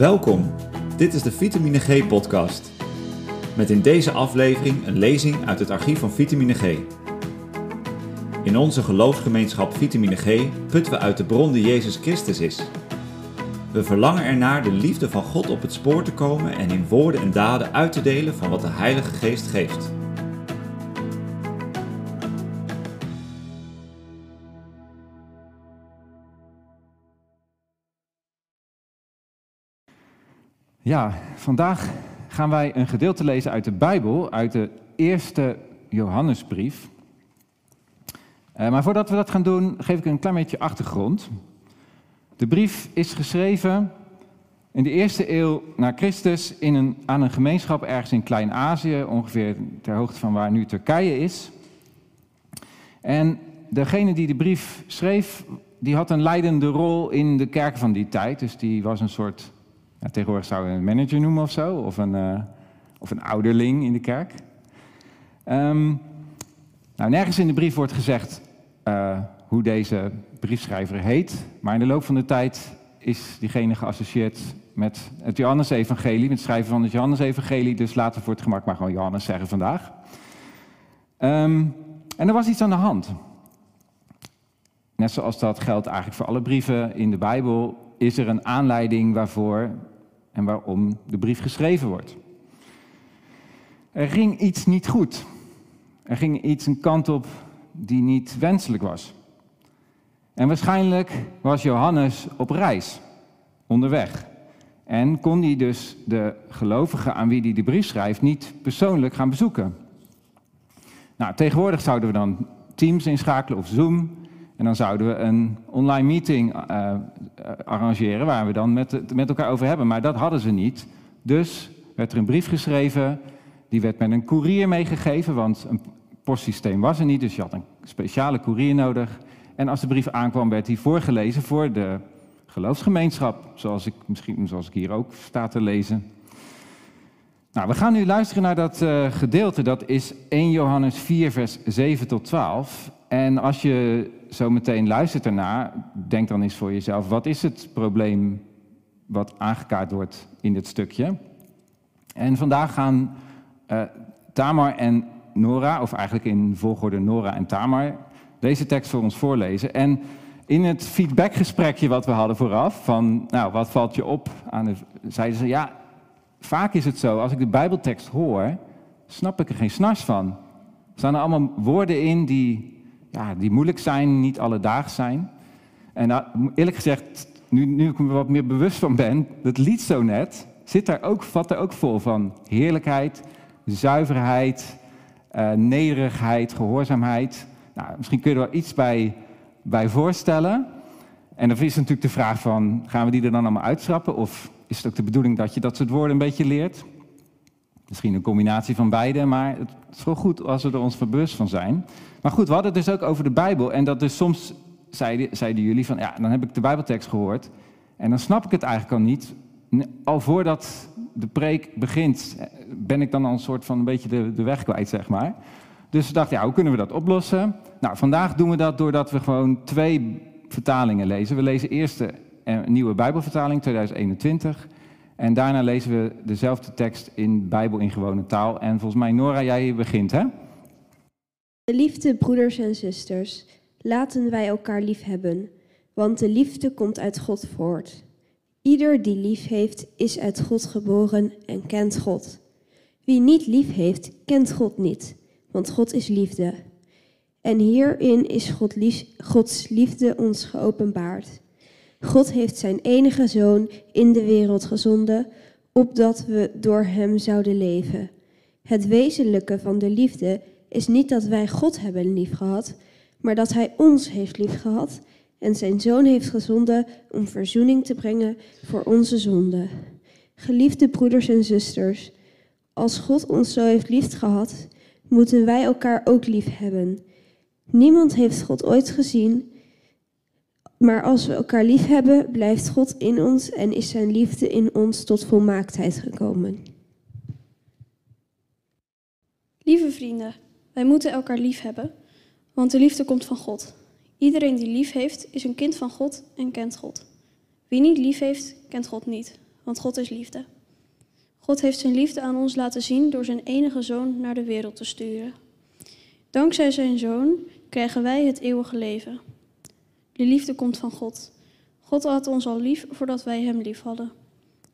Welkom, dit is de Vitamine G podcast. Met in deze aflevering een lezing uit het archief van Vitamine G. In onze geloofsgemeenschap Vitamine G putten we uit de bron die Jezus Christus is. We verlangen ernaar de liefde van God op het spoor te komen en in woorden en daden uit te delen van wat de Heilige Geest geeft. Ja, vandaag gaan wij een gedeelte lezen uit de Bijbel, uit de eerste Johannesbrief. Uh, maar voordat we dat gaan doen, geef ik een klein beetje achtergrond. De brief is geschreven in de eerste eeuw na Christus in een, aan een gemeenschap ergens in Klein-Azië, ongeveer ter hoogte van waar nu Turkije is. En degene die de brief schreef, die had een leidende rol in de kerk van die tijd. Dus die was een soort tegenwoordig zou je een manager noemen of zo, of een, uh, of een ouderling in de kerk. Um, nou, nergens in de brief wordt gezegd uh, hoe deze briefschrijver heet, maar in de loop van de tijd is diegene geassocieerd met het Johannes-evangelie, met het schrijven van het Johannes-evangelie, dus laten we voor het gemak maar gewoon Johannes zeggen vandaag. Um, en er was iets aan de hand. Net zoals dat geldt eigenlijk voor alle brieven in de Bijbel, is er een aanleiding waarvoor en waarom de brief geschreven wordt. Er ging iets niet goed. Er ging iets een kant op die niet wenselijk was. En waarschijnlijk was Johannes op reis, onderweg. En kon hij dus de gelovigen aan wie hij de brief schrijft niet persoonlijk gaan bezoeken. Nou, tegenwoordig zouden we dan Teams inschakelen of Zoom. En dan zouden we een online meeting uh, arrangeren waar we dan met, met elkaar over hebben. Maar dat hadden ze niet. Dus werd er een brief geschreven. Die werd met een koerier meegegeven, want een postsysteem was er niet. Dus je had een speciale koerier nodig. En als de brief aankwam, werd die voorgelezen voor de geloofsgemeenschap. Zoals ik, misschien, zoals ik hier ook sta te lezen. Nou, we gaan nu luisteren naar dat uh, gedeelte. Dat is 1 Johannes 4, vers 7 tot 12. En als je zo meteen luistert ernaar, denk dan eens voor jezelf: wat is het probleem wat aangekaart wordt in dit stukje? En vandaag gaan uh, Tamar en Nora, of eigenlijk in volgorde Nora en Tamar, deze tekst voor ons voorlezen. En in het feedbackgesprekje wat we hadden vooraf, van nou, wat valt je op, aan de, zeiden ze, ja, vaak is het zo, als ik de Bijbeltekst hoor, snap ik er geen snars van. Er staan er allemaal woorden in die ja, die moeilijk zijn, niet alledaags zijn. En nou, eerlijk gezegd, nu, nu ik me wat meer bewust van ben, dat lied zo net zit daar ook, vat ook vol van heerlijkheid, zuiverheid, uh, nederigheid, gehoorzaamheid. Nou, misschien kun je er wel iets bij, bij voorstellen. En dan is natuurlijk de vraag van, gaan we die er dan allemaal uitschrappen? Of is het ook de bedoeling dat je dat soort woorden een beetje leert? Misschien een combinatie van beide, maar het is wel goed als we er ons bewust van zijn. Maar goed, we hadden het dus ook over de Bijbel. En dat dus soms zeiden, jullie van, ja, dan heb ik de Bijbeltekst gehoord. En dan snap ik het eigenlijk al niet. Al voordat de preek begint, eh, ben ik dan al een soort van een beetje de, de weg kwijt, zeg maar. Dus we dachten, ja, hoe kunnen we dat oplossen? Nou, vandaag doen we dat doordat we gewoon twee vertalingen lezen. We lezen eerst de eh, nieuwe Bijbelvertaling 2021. En daarna lezen we dezelfde tekst in Bijbel in gewone taal. En volgens mij, Nora, jij begint, hè? Liefde broeders en zusters, laten wij elkaar lief hebben, want de liefde komt uit God voort. Ieder die lief heeft, is uit God geboren en kent God. Wie niet lief heeft, kent God niet, want God is liefde. En hierin is God lief, Gods liefde ons geopenbaard. God heeft zijn enige zoon in de wereld gezonden, opdat we door hem zouden leven. Het wezenlijke van de liefde is niet dat wij God hebben liefgehad, maar dat Hij ons heeft liefgehad en Zijn Zoon heeft gezonden om verzoening te brengen voor onze zonden. Geliefde broeders en zusters, als God ons zo heeft liefgehad, moeten wij elkaar ook lief hebben. Niemand heeft God ooit gezien, maar als we elkaar lief hebben, blijft God in ons en is Zijn liefde in ons tot volmaaktheid gekomen. Lieve vrienden, wij moeten elkaar lief hebben, want de liefde komt van God. Iedereen die lief heeft, is een kind van God en kent God. Wie niet lief heeft, kent God niet, want God is liefde. God heeft zijn liefde aan ons laten zien door zijn enige zoon naar de wereld te sturen. Dankzij zijn zoon krijgen wij het eeuwige leven. De liefde komt van God. God had ons al lief voordat wij hem lief hadden.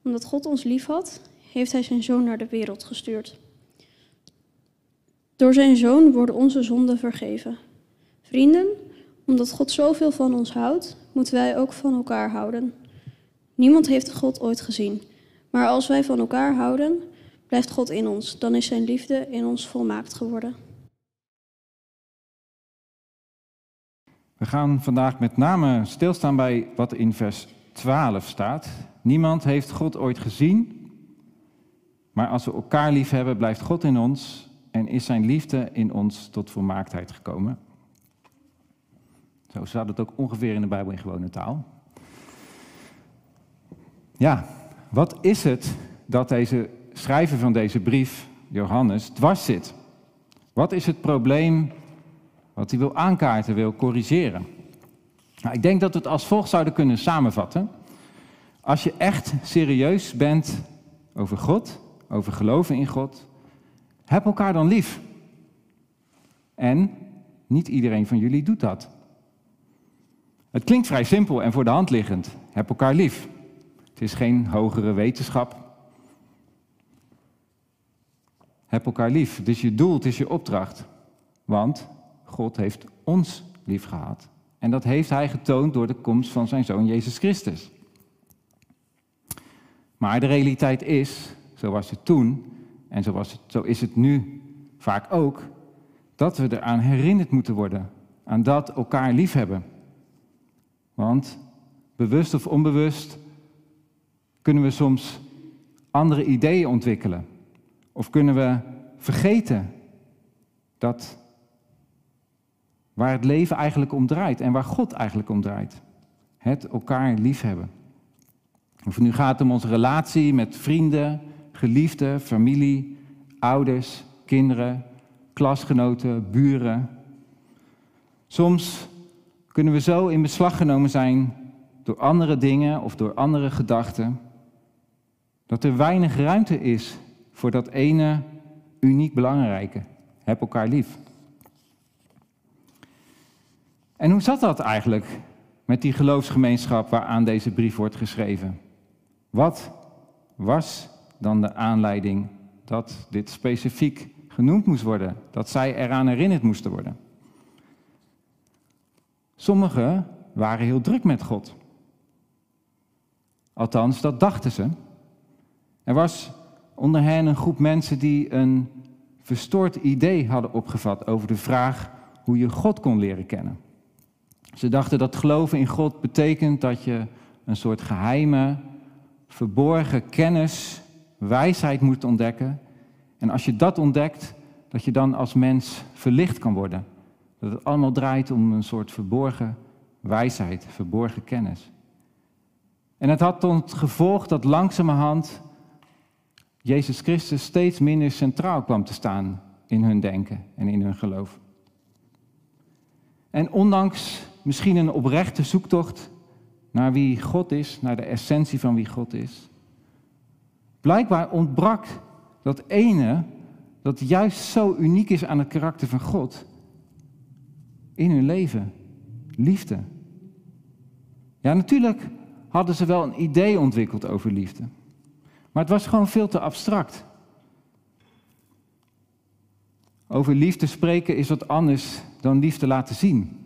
Omdat God ons lief had, heeft hij zijn zoon naar de wereld gestuurd. Door zijn zoon worden onze zonden vergeven. Vrienden, omdat God zoveel van ons houdt, moeten wij ook van elkaar houden. Niemand heeft God ooit gezien. Maar als wij van elkaar houden, blijft God in ons. Dan is zijn liefde in ons volmaakt geworden. We gaan vandaag met name stilstaan bij wat in vers 12 staat. Niemand heeft God ooit gezien, maar als we elkaar lief hebben, blijft God in ons en is zijn liefde in ons tot volmaaktheid gekomen. Zo staat het ook ongeveer in de Bijbel in gewone taal. Ja, wat is het dat deze schrijver van deze brief, Johannes, dwars zit? Wat is het probleem wat hij wil aankaarten, wil corrigeren? Nou, ik denk dat we het als volgt zouden kunnen samenvatten. Als je echt serieus bent over God, over geloven in God, heb elkaar dan lief. En niet iedereen van jullie doet dat. Het klinkt vrij simpel en voor de hand liggend. Heb elkaar lief. Het is geen hogere wetenschap. Heb elkaar lief. Het is je doel, het is je opdracht. Want God heeft ons lief gehad. En dat heeft Hij getoond door de komst van zijn Zoon Jezus Christus. Maar de realiteit is, zo was het toen en zo, het, zo is het nu vaak ook, dat we eraan herinnerd moeten worden. Aan dat elkaar lief hebben. Want bewust of onbewust kunnen we soms andere ideeën ontwikkelen. Of kunnen we vergeten dat waar het leven eigenlijk om draait en waar God eigenlijk om draait. Het elkaar liefhebben. Of het nu gaat om onze relatie met vrienden, geliefden, familie, ouders, kinderen, klasgenoten, buren. Soms kunnen we zo in beslag genomen zijn door andere dingen of door andere gedachten, dat er weinig ruimte is voor dat ene uniek belangrijke. Heb elkaar lief. En hoe zat dat eigenlijk met die geloofsgemeenschap waaraan deze brief wordt geschreven? Wat was dan de aanleiding dat dit specifiek genoemd moest worden, dat zij eraan herinnerd moesten worden? Sommigen waren heel druk met God. Althans, dat dachten ze. Er was onder hen een groep mensen die een verstoord idee hadden opgevat over de vraag hoe je God kon leren kennen. Ze dachten dat geloven in God betekent dat je een soort geheime, verborgen kennis, wijsheid moet ontdekken. En als je dat ontdekt, dat je dan als mens verlicht kan worden. Dat het allemaal draait om een soort verborgen wijsheid, verborgen kennis. En het had tot gevolg dat langzamerhand Jezus Christus steeds minder centraal kwam te staan in hun denken en in hun geloof. En ondanks misschien een oprechte zoektocht naar wie God is, naar de essentie van wie God is, blijkbaar ontbrak dat ene dat juist zo uniek is aan het karakter van God in hun leven: liefde. Ja, natuurlijk hadden ze wel een idee ontwikkeld over liefde. Maar het was gewoon veel te abstract. Over liefde spreken is wat anders dan liefde laten zien.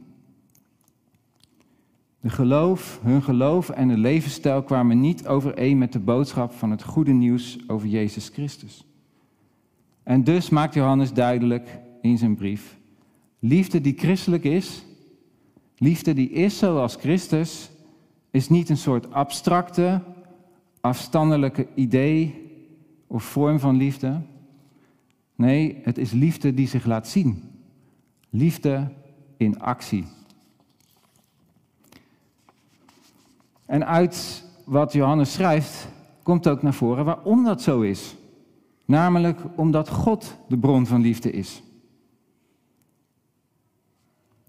De geloof, hun geloof en de levensstijl kwamen niet overeen met de boodschap van het goede nieuws over Jezus Christus. En dus maakt Johannes duidelijk in zijn brief: liefde die christelijk is, liefde die is zoals Christus, is niet een soort abstracte, afstandelijke idee of vorm van liefde. Nee, het is liefde die zich laat zien. Liefde in actie. En uit wat Johannes schrijft, komt ook naar voren waarom dat zo is. Namelijk omdat God de bron van liefde is.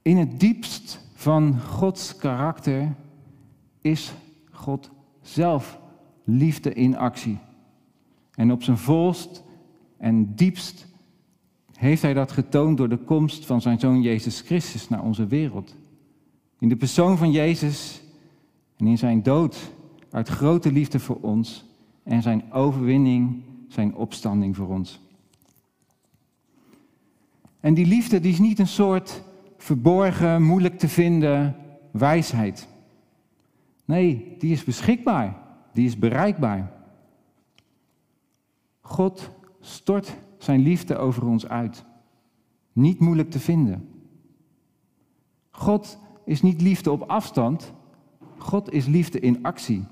In het diepst van Gods karakter is God zelf liefde in actie. En op zijn volst en diepst heeft hij dat getoond door de komst van zijn zoon Jezus Christus naar onze wereld. In de persoon van Jezus en in zijn dood uit grote liefde voor ons en zijn overwinning, zijn opstanding voor ons. En die liefde die is niet een soort verborgen, moeilijk te vinden wijsheid. Nee, die is beschikbaar, die is bereikbaar. God stort zijn liefde over ons uit. Niet moeilijk te vinden. God is niet liefde op afstand, God is liefde in actie.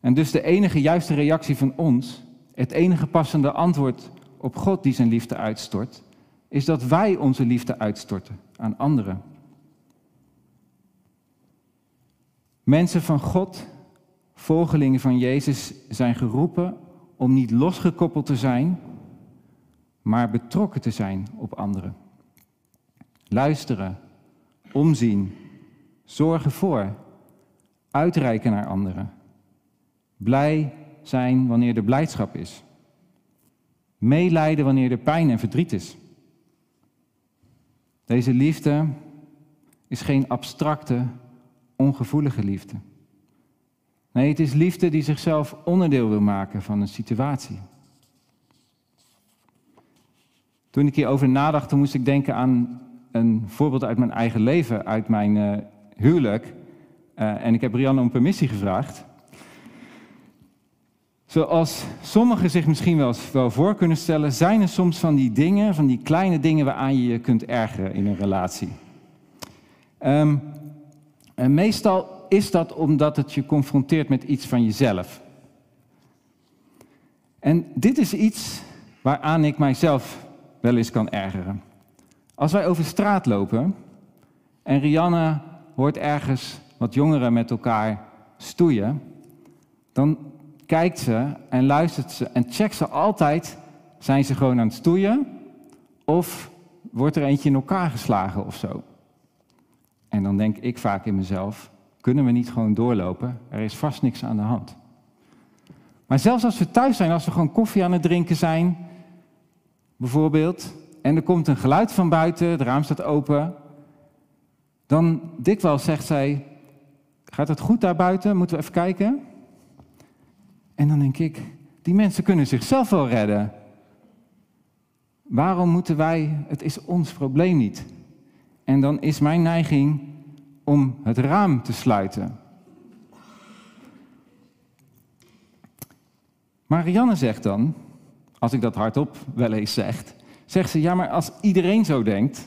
En dus de enige juiste reactie van ons, het enige passende antwoord op God die zijn liefde uitstort, is dat wij onze liefde uitstorten aan anderen. Mensen van God, volgelingen van Jezus, zijn geroepen om niet losgekoppeld te zijn, maar betrokken te zijn op anderen. Luisteren, omzien, zorgen voor, uitreiken naar anderen. Blij zijn wanneer er blijdschap is. Meelijden wanneer er pijn en verdriet is. Deze liefde is geen abstracte, ongevoelige liefde. Nee, het is liefde die zichzelf onderdeel wil maken van een situatie. Toen ik hierover nadacht, moest ik denken aan een voorbeeld uit mijn eigen leven, uit mijn uh, huwelijk. Uh, en ik heb Rianne om permissie gevraagd. Zoals sommigen zich misschien wel, wel voor kunnen stellen, zijn er soms van die dingen, van die kleine dingen waaraan je je kunt ergeren in een relatie. Um, en meestal is dat omdat het je confronteert met iets van jezelf. En dit is iets waaraan ik mijzelf wel eens kan ergeren. Als wij over straat lopen en Rianne hoort ergens wat jongeren met elkaar stoeien, dan kijkt ze en luistert ze en checkt ze altijd, zijn ze gewoon aan het stoeien of wordt er eentje in elkaar geslagen of zo. En dan denk ik vaak in mezelf, kunnen we niet gewoon doorlopen? Er is vast niks aan de hand. Maar zelfs als we thuis zijn, als we gewoon koffie aan het drinken zijn, bijvoorbeeld, en er komt een geluid van buiten, het raam staat open, dan dikwijls zegt zij, gaat het goed daar buiten? Moeten we even kijken? En dan denk ik, die mensen kunnen zichzelf wel redden. Waarom moeten wij, het is ons probleem niet. En dan is mijn neiging om het raam te sluiten. Marianne zegt dan, als ik dat hardop wel eens zeg, zegt ze, ja maar als iedereen zo denkt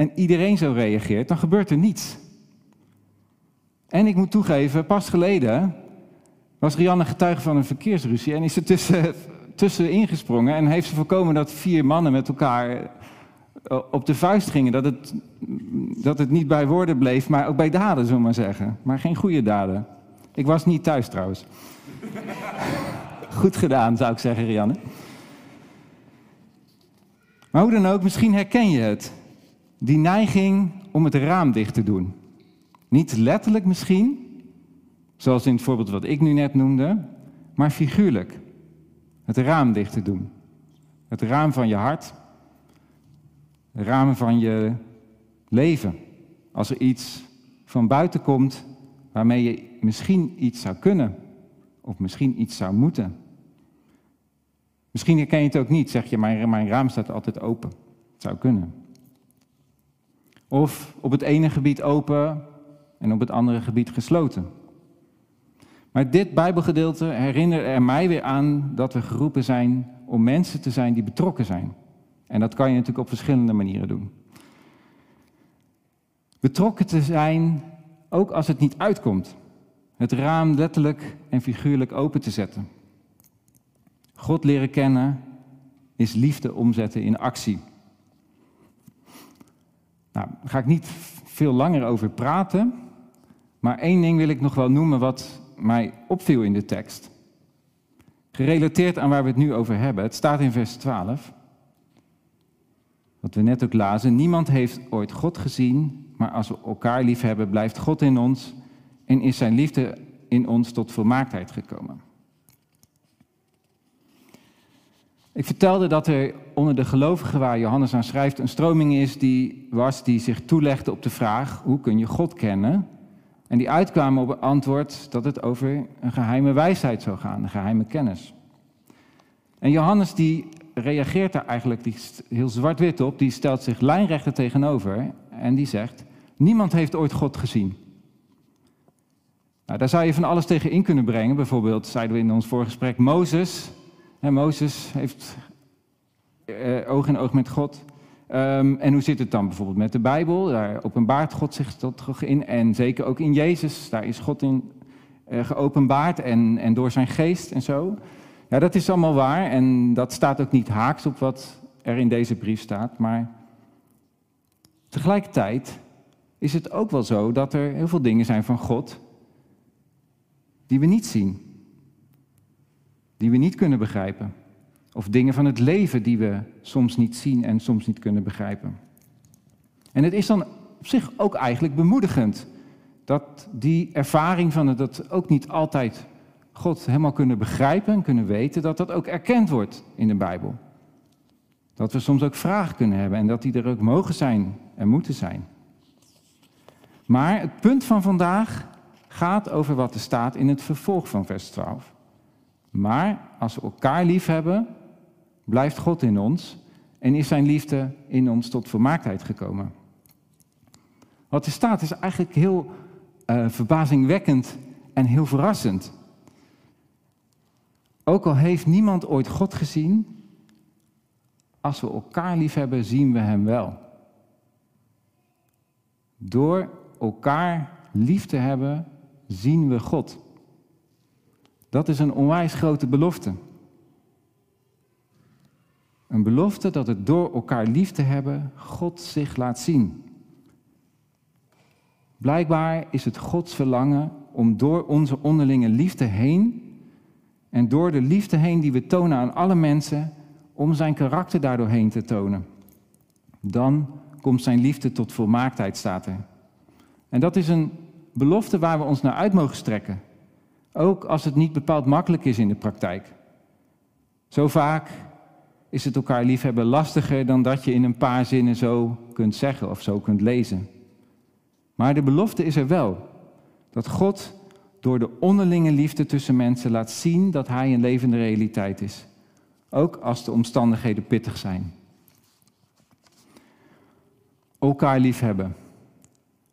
en iedereen zo reageert, dan gebeurt er niets. En ik moet toegeven, pas geleden was Rianne getuige van een verkeersruzie en is er tussen, tussenin gesprongen en heeft ze voorkomen dat vier mannen met elkaar eh, op de vuist gingen. Dat het, dat het niet bij woorden bleef, maar ook bij daden, zullen maar zeggen. Maar geen goede daden. Ik was niet thuis trouwens. Goed gedaan, zou ik zeggen, Rianne. Maar hoe dan ook, misschien herken je het. Die neiging om het raam dicht te doen. Niet letterlijk misschien, zoals in het voorbeeld wat ik nu net noemde, maar figuurlijk. Het raam dicht te doen. Het raam van je hart, de ramen van je leven. Als er iets van buiten komt waarmee je misschien iets zou kunnen of misschien iets zou moeten. Misschien herken je het ook niet, zeg je, mijn, mijn raam staat altijd open. Het zou kunnen. Of op het ene gebied open en op het andere gebied gesloten. Maar dit Bijbelgedeelte herinnert er mij weer aan dat we geroepen zijn om mensen te zijn die betrokken zijn. En dat kan je natuurlijk op verschillende manieren doen. Betrokken te zijn, ook als het niet uitkomt. Het raam letterlijk en figuurlijk open te zetten. God leren kennen is liefde omzetten in actie. Nou, daar ga ik niet veel langer over praten. Maar één ding wil ik nog wel noemen wat mij opviel in de tekst. Gerelateerd aan waar we het nu over hebben. Het staat in vers 12. Wat we net ook lazen, niemand heeft ooit God gezien, maar als we elkaar lief hebben, blijft God in ons en is zijn liefde in ons tot volmaaktheid gekomen. Ik vertelde dat er onder de gelovigen waar Johannes aan schrijft een stroming is die was die zich toelegde op de vraag hoe kun je God kennen? En die uitkwamen op het antwoord dat het over een geheime wijsheid zou gaan, een geheime kennis. En Johannes die reageert daar eigenlijk heel zwart-wit op, die stelt zich lijnrechter tegenover en die zegt, niemand heeft ooit God gezien. Nou, daar zou je van alles tegen in kunnen brengen. Bijvoorbeeld zeiden we in ons voorgesprek, Mozes, hè, Mozes heeft eh, oog in oog met God. Um, en hoe zit het dan bijvoorbeeld met de Bijbel? Daar openbaart God zich toch in. En zeker ook in Jezus, daar is God in uh, geopenbaard en, en door zijn geest en zo. Ja, dat is allemaal waar en dat staat ook niet haaks op wat er in deze brief staat. Maar tegelijkertijd is het ook wel zo dat er heel veel dingen zijn van God die we niet zien. Die we niet kunnen begrijpen. Of dingen van het leven die we soms niet zien en soms niet kunnen begrijpen. En het is dan op zich ook eigenlijk bemoedigend dat die ervaring van het dat ook niet altijd God helemaal kunnen begrijpen en kunnen weten, dat dat ook erkend wordt in de Bijbel. Dat we soms ook vragen kunnen hebben en dat die er ook mogen zijn en moeten zijn. Maar het punt van vandaag gaat over wat er staat in het vervolg van vers 12. Maar als we elkaar lief hebben, blijft God in ons en is zijn liefde in ons tot volmaaktheid gekomen. Wat er staat is eigenlijk heel uh, verbazingwekkend en heel verrassend. Ook al heeft niemand ooit God gezien, als we elkaar lief hebben, zien we Hem wel. Door elkaar lief te hebben, zien we God. Dat is een onwijs grote belofte. Een belofte dat het door elkaar lief te hebben God zich laat zien. Blijkbaar is het Gods verlangen om door onze onderlinge liefde heen en door de liefde heen die we tonen aan alle mensen, om zijn karakter daardoorheen te tonen. Dan komt zijn liefde tot volmaaktheid, staat er. En dat is een belofte waar we ons naar uit mogen strekken. Ook als het niet bepaald makkelijk is in de praktijk. Zo vaak is het elkaar liefhebben lastiger dan dat je in een paar zinnen zo kunt zeggen of zo kunt lezen. Maar de belofte is er wel. Dat God door de onderlinge liefde tussen mensen laat zien dat Hij een levende realiteit is. Ook als de omstandigheden pittig zijn. Elkaar liefhebben.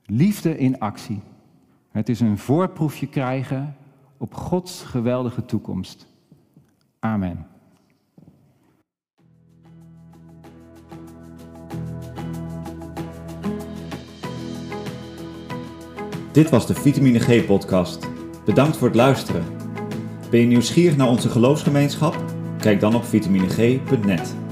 Liefde in actie. Het is een voorproefje krijgen op Gods geweldige toekomst. Amen. Dit was de Vitamine G podcast. Bedankt voor het luisteren. Ben je nieuwsgierig naar onze geloofsgemeenschap? Kijk dan op vitamineg.net.